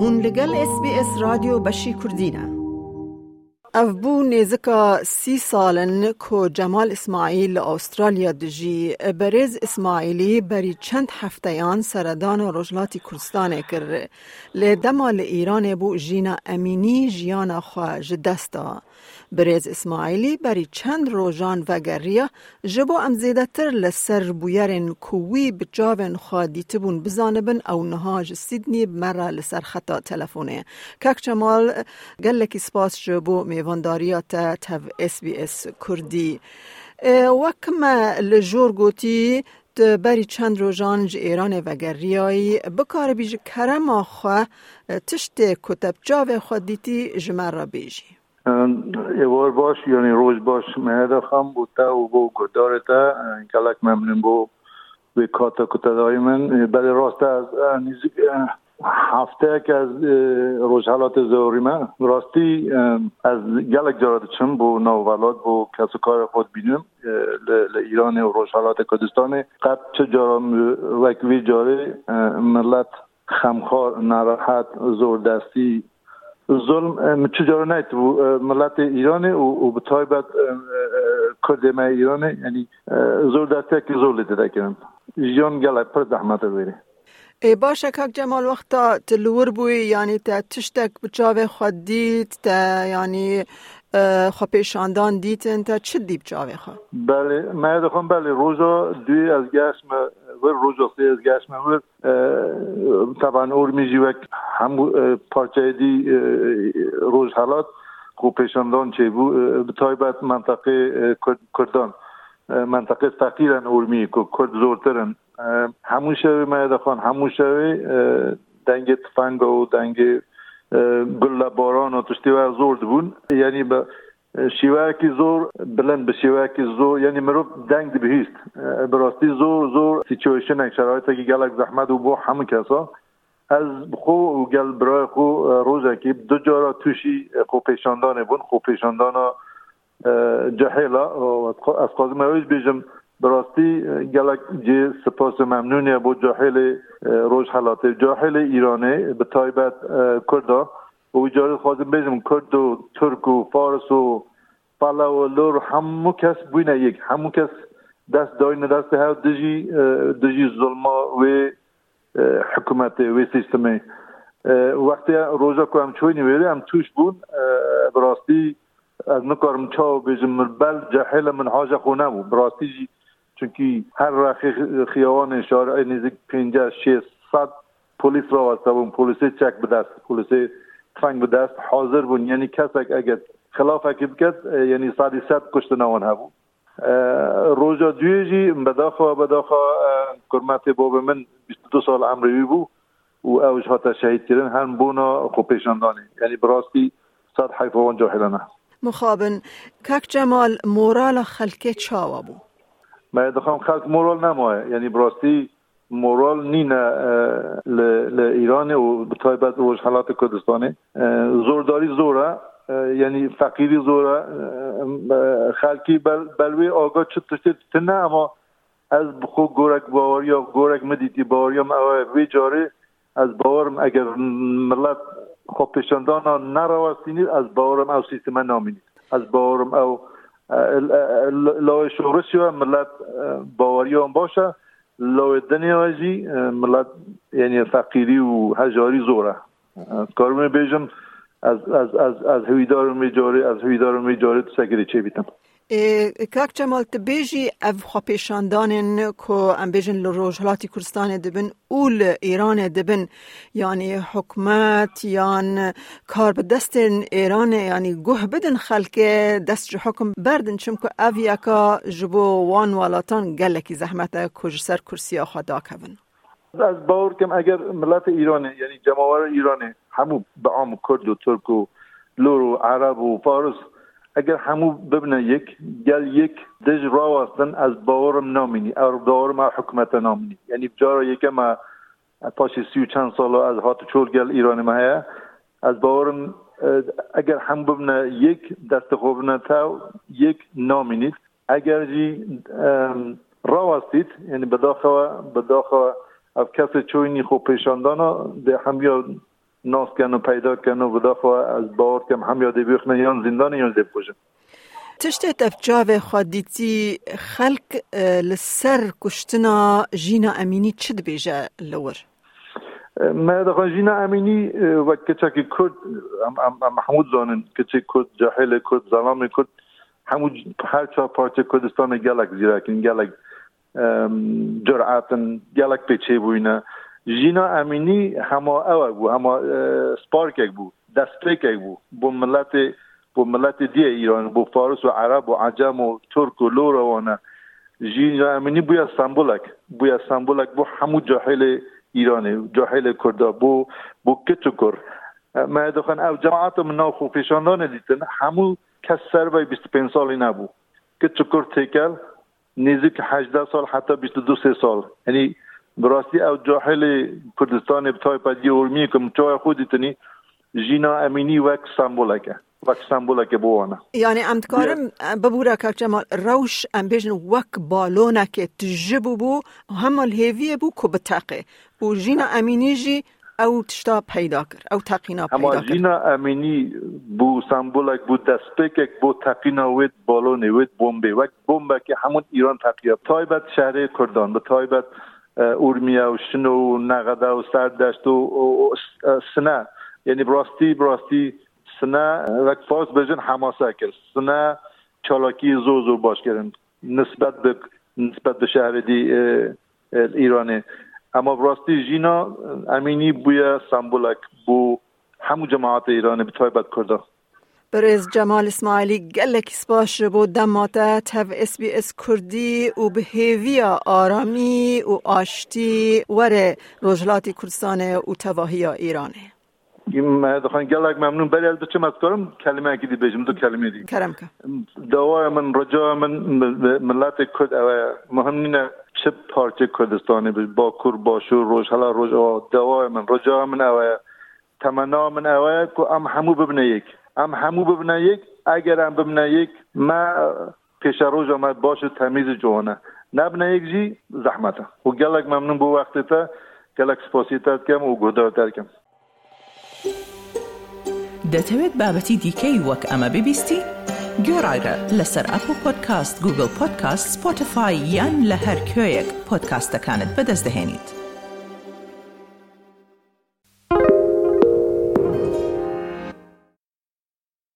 هون لگل اس بی اس رادیو بشی کردینه اف بو نیزکا سی سالن کو جمال اسماعیل استرالیا دجی بریز اسماعیلی بری چند هفتهیان سردان رجلاتی کردستان کر لی دمال ایران بو جینا امینی جیانا خواه جدستا برز اسماعیلی بری چند روزان و گریا جبو ام زیده تر لسر بویرن کوی بجاون خوادی تبون بزانبن او نهاج سیدنی مرا لسر خطا تلفونه کک چمال گل سپاس جبو میوانداریات تو اس بی اس کردی. وکم لجور گوتی بری چند روزان ج ایران و گریایی بکار بیج کرم آخوا تشت کتب جاوه خادیتی دیتی جمر بیجیم ایوار باش یعنی روز باش خم بوده و بو گدار تا کلک ممنون بو به کاتا کتا من. بله راست از هفته که از روز حالات زوری من راستی از گلک جارد چم بو نوولاد بو کس کار خود بینم ایران و روز حالات کردستان. قد چه جارم وکوی جاره ملت خمخار نراحت زور دستی ظلم چجور نیت و ملت ایران و به تایبت کرد ایران یعنی زور دسته که زور لیده کنن جیان گله پر زحمت بیره ای باشه که جمال وقتا تلور بوی یعنی تا تشتک بچاوه خود دید تا یعنی خو پیشاندان دیتن تا چه دیب چاوه خو؟ بله من دخوام بله روزا دوی از گشم و روزا سی از گشم و طبعا اور میجی وک هم پارچه دی روز حالات خو پیشاندان چه بو به تایبت منطقه کردان منطقه فقیرن اورمی که کرد زورترن. همون شوی من دخوان همون شوی دنگ تفنگ و دنگ گل باران و تشتی و زور بون. یعنی به شیوهکی زور بلند به شیوهکی زور یعنی مرو دنگ دی بهیست براستی زور زور سیچویشن شرایطی که گلک زحمت و بو همه کسا از خو و گل برای خو روزه که دو جارا توشی خو پیشاندانه بون خو پیشاندان جهیلا از قاضی مویز بیجم براستی گلک جی سپاس ممنونی با جاهل روش حالات جاهل ایرانه به تایبت کردا و اجاره خواهدم بیزم کرد و ترک و فارس و پلا و لور. همو کس بوینه یک. همو کس دست داین دست ها دجی دجی ظلما و حکومت و سیستم. وقتی روزا که هم ویلی هم توش بون. براستی از نکارم چاو بیزم بل جاهل من حاجه خونه بود براستی چونکی هر رخی خیابان شارع نزدیک 50 600 پلیس را واسه بون. پلیس چک به دست. پلیس تفنگ به دست حاضر بون. یعنی کسک اگر خلاف اکی بکد یعنی صدی صد کشت نوان هبو. روزا دویجی بداخوا بداخوا کرمت باب من 22 سال عمروی بو و اوش هاتا شهید کردن هم بونا خو پیشاندانی. یعنی براستی صد حیفوان جاهلانه مخابن کک جمال مورال خلکه چاوا بو؟ ما دخوام خلق مورال نمایه یعنی براستی مورال نینه ل ایران و به تایبت روش حالات کردستانه. زورداری زوره یعنی خلکی بل بلوی آگاه چه تشتی تنه اما از خو گورک باور یا گورک مدیتی باور یا وی جاره از باورم اگر ملت خب پیشاندان ها نروستینید از باورم او سیستم نامینید از باورم او لای شورش و ملت باوری هم باشه لای دنیا جی ملت یعنی فقیری و هجاری زوره. کارمون بیجم از از از از هویدار میجاری از هویدار کاک جمال تبیجی اف خو پیشاندانن کو ام بیجن لروجلاتی کردستان دبن اول ایران دبن. یعنی حکومت یان کار به دست ایران یعنی گوه بدن خلک دست حکم بردن. چم که اف یکا جبو وان والاتان گلکی زحمت کج سر کرسی خدا کبن از باور کم اگر ملت ایرانه یعنی جماور ایرانه همو به عام کرد و ترک و لور و عرب و فارس اگر همو ببنه یک گل یک دج را از باورم نامینی او باورم حکومت نامینی. یعنی بجارا یکم پاش سی و چند سال از هات چول گل ایران ما از باورم اگر هم ببنه یک دست خوب تا یک نامینید اگر جی را هستید یعنی بداخوا بداخوا اف کس چوینی خوب پیشاندانا ده هم ناس کن و پیدا کن و بدافع از بار کم. هم یاده بیخنه یا زندان یا زیب کشن تشتی تفجاوه خادیتی خلق لسر کشتنا جینا امینی چد بیجه لور؟ ما دخل جینا امینی و که کرد محمود زانن کچا کرد جاهل کرد ظلام کرد همون هر چا پارچه کردستان گلک زیرکن گلک جرعتن گلک پیچه بوینه جینا امینی هما او بو هما سپارک بو دستپیک بو بو ملت بو ملت دی ایران بو فارس و عرب و عجم و ترک و لور وانه جینا امینی بویا سمبولک بویا سمبولک بو همو جاهل ایرانه جاهل کردا بو بو کتو کر ما دخن او جماعت من ناو خوفشاندان دیتن همو کس سر بای 25 سالی نبو کتو کر تیکل نزدیک 18 سال حتی 22 سال یعنی براستی او جاهل کردستان بتای پدی ارمی که متوای خودی تنی جینا امینی وک سمبولکه. وک سمبولکه بوانا یعنی امتکارم ببورا که جمال روش ام بیجن وک بالونه که تجبو بو هم الهیوی بو که بتاقه و جینا امینی جی او تشتا پیدا کر او تقینا پیدا کر. اما جینا امینی بو سمبولک بو دستپیکک بو تقینا وید بالونه وید بومبه وک بومبه که همون ایران تقیه. تایبت شهر کردان به تایبت اورمیا و شنو و نقده و و سنه. یعنی براستی براستی سنه وقت فاز بجن حماسه کرد. سنه چالاکی زو زو باش کردن نسبت به نسبت به شهر دی ایرانه. اما براستی جینا امینی بویا سمبولک بو همو جماعت ایرانه به تایبت کرده. برز جمال اسماعیلی گلک سپاش بو دماتا تف اس بی اس کردی و به هیویا آرامی و آشتی وره روجلاتی کردستان و تواهی ایرانه. ما دخان گلک ممنون. بلی البته مذکرم کلمه اکی دی بجم دو کلمه دی کرم که. من رجا من ملت کرد مهم نینه چه پارچه کردستانی با کور باشور روش حالا روش دوای من رجا من او تمنا من او که ام همو ببنه یک. ام همو ببینه یک اگر هم ببینه یک ما پیش روز آمد باشه تمیز جوانه نبنه یک جی زحمته و گلک ممنون بو وقتی تا گلک سپاسی تر کم و گودار تر کم دەتەوێت بابەتی دیکەی وەک ئەمە ببیستی؟ گۆڕایرە لەسەر ئەپ و پۆدکاست گوگل پۆدکاست سپۆتفاای یان لە هەر کوێیەک پۆدکاستەکانت بەدەستدەێنیت.